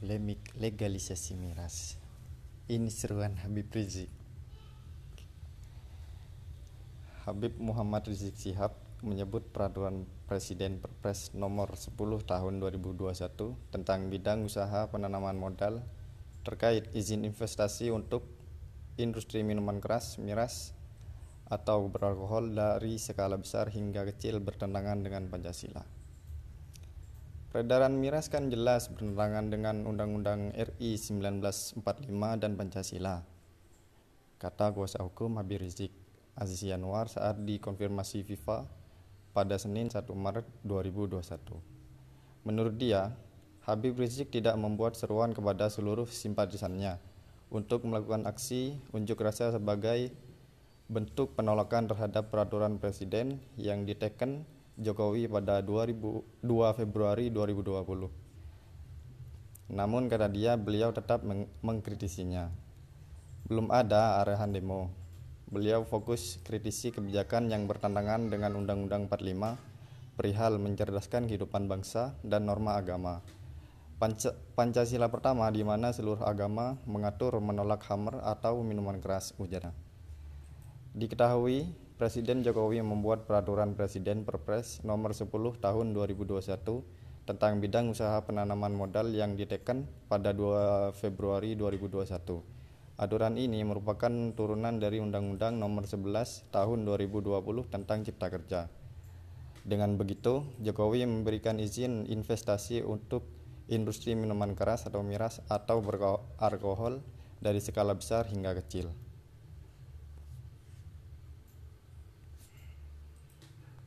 legalisasi miras. Ini seruan Habib Rizik. Habib Muhammad Rizik Sihab menyebut peraturan Presiden Perpres nomor 10 tahun 2021 tentang bidang usaha penanaman modal terkait izin investasi untuk industri minuman keras, miras, atau beralkohol dari skala besar hingga kecil bertentangan dengan Pancasila. Peredaran miras kan jelas bertentangan dengan Undang-Undang RI 1945 dan Pancasila. Kata kuasa hukum Habib Rizik Aziz Yanwar saat dikonfirmasi FIFA pada Senin 1 Maret 2021. Menurut dia, Habib Rizik tidak membuat seruan kepada seluruh simpatisannya untuk melakukan aksi unjuk rasa sebagai bentuk penolakan terhadap peraturan presiden yang diteken Jokowi pada 2002 Februari 2020. Namun kata dia beliau tetap meng mengkritisinya. Belum ada arahan demo. Beliau fokus kritisi kebijakan yang bertentangan dengan Undang-Undang 45 perihal mencerdaskan kehidupan bangsa dan norma agama. Panca Pancasila pertama di mana seluruh agama mengatur menolak hammer atau minuman keras ujarnya. Diketahui Presiden Jokowi membuat peraturan Presiden Perpres nomor 10 tahun 2021 tentang bidang usaha penanaman modal yang diteken pada 2 Februari 2021. Aturan ini merupakan turunan dari Undang-Undang nomor 11 tahun 2020 tentang Cipta Kerja. Dengan begitu, Jokowi memberikan izin investasi untuk industri minuman keras atau miras atau beralkohol dari skala besar hingga kecil.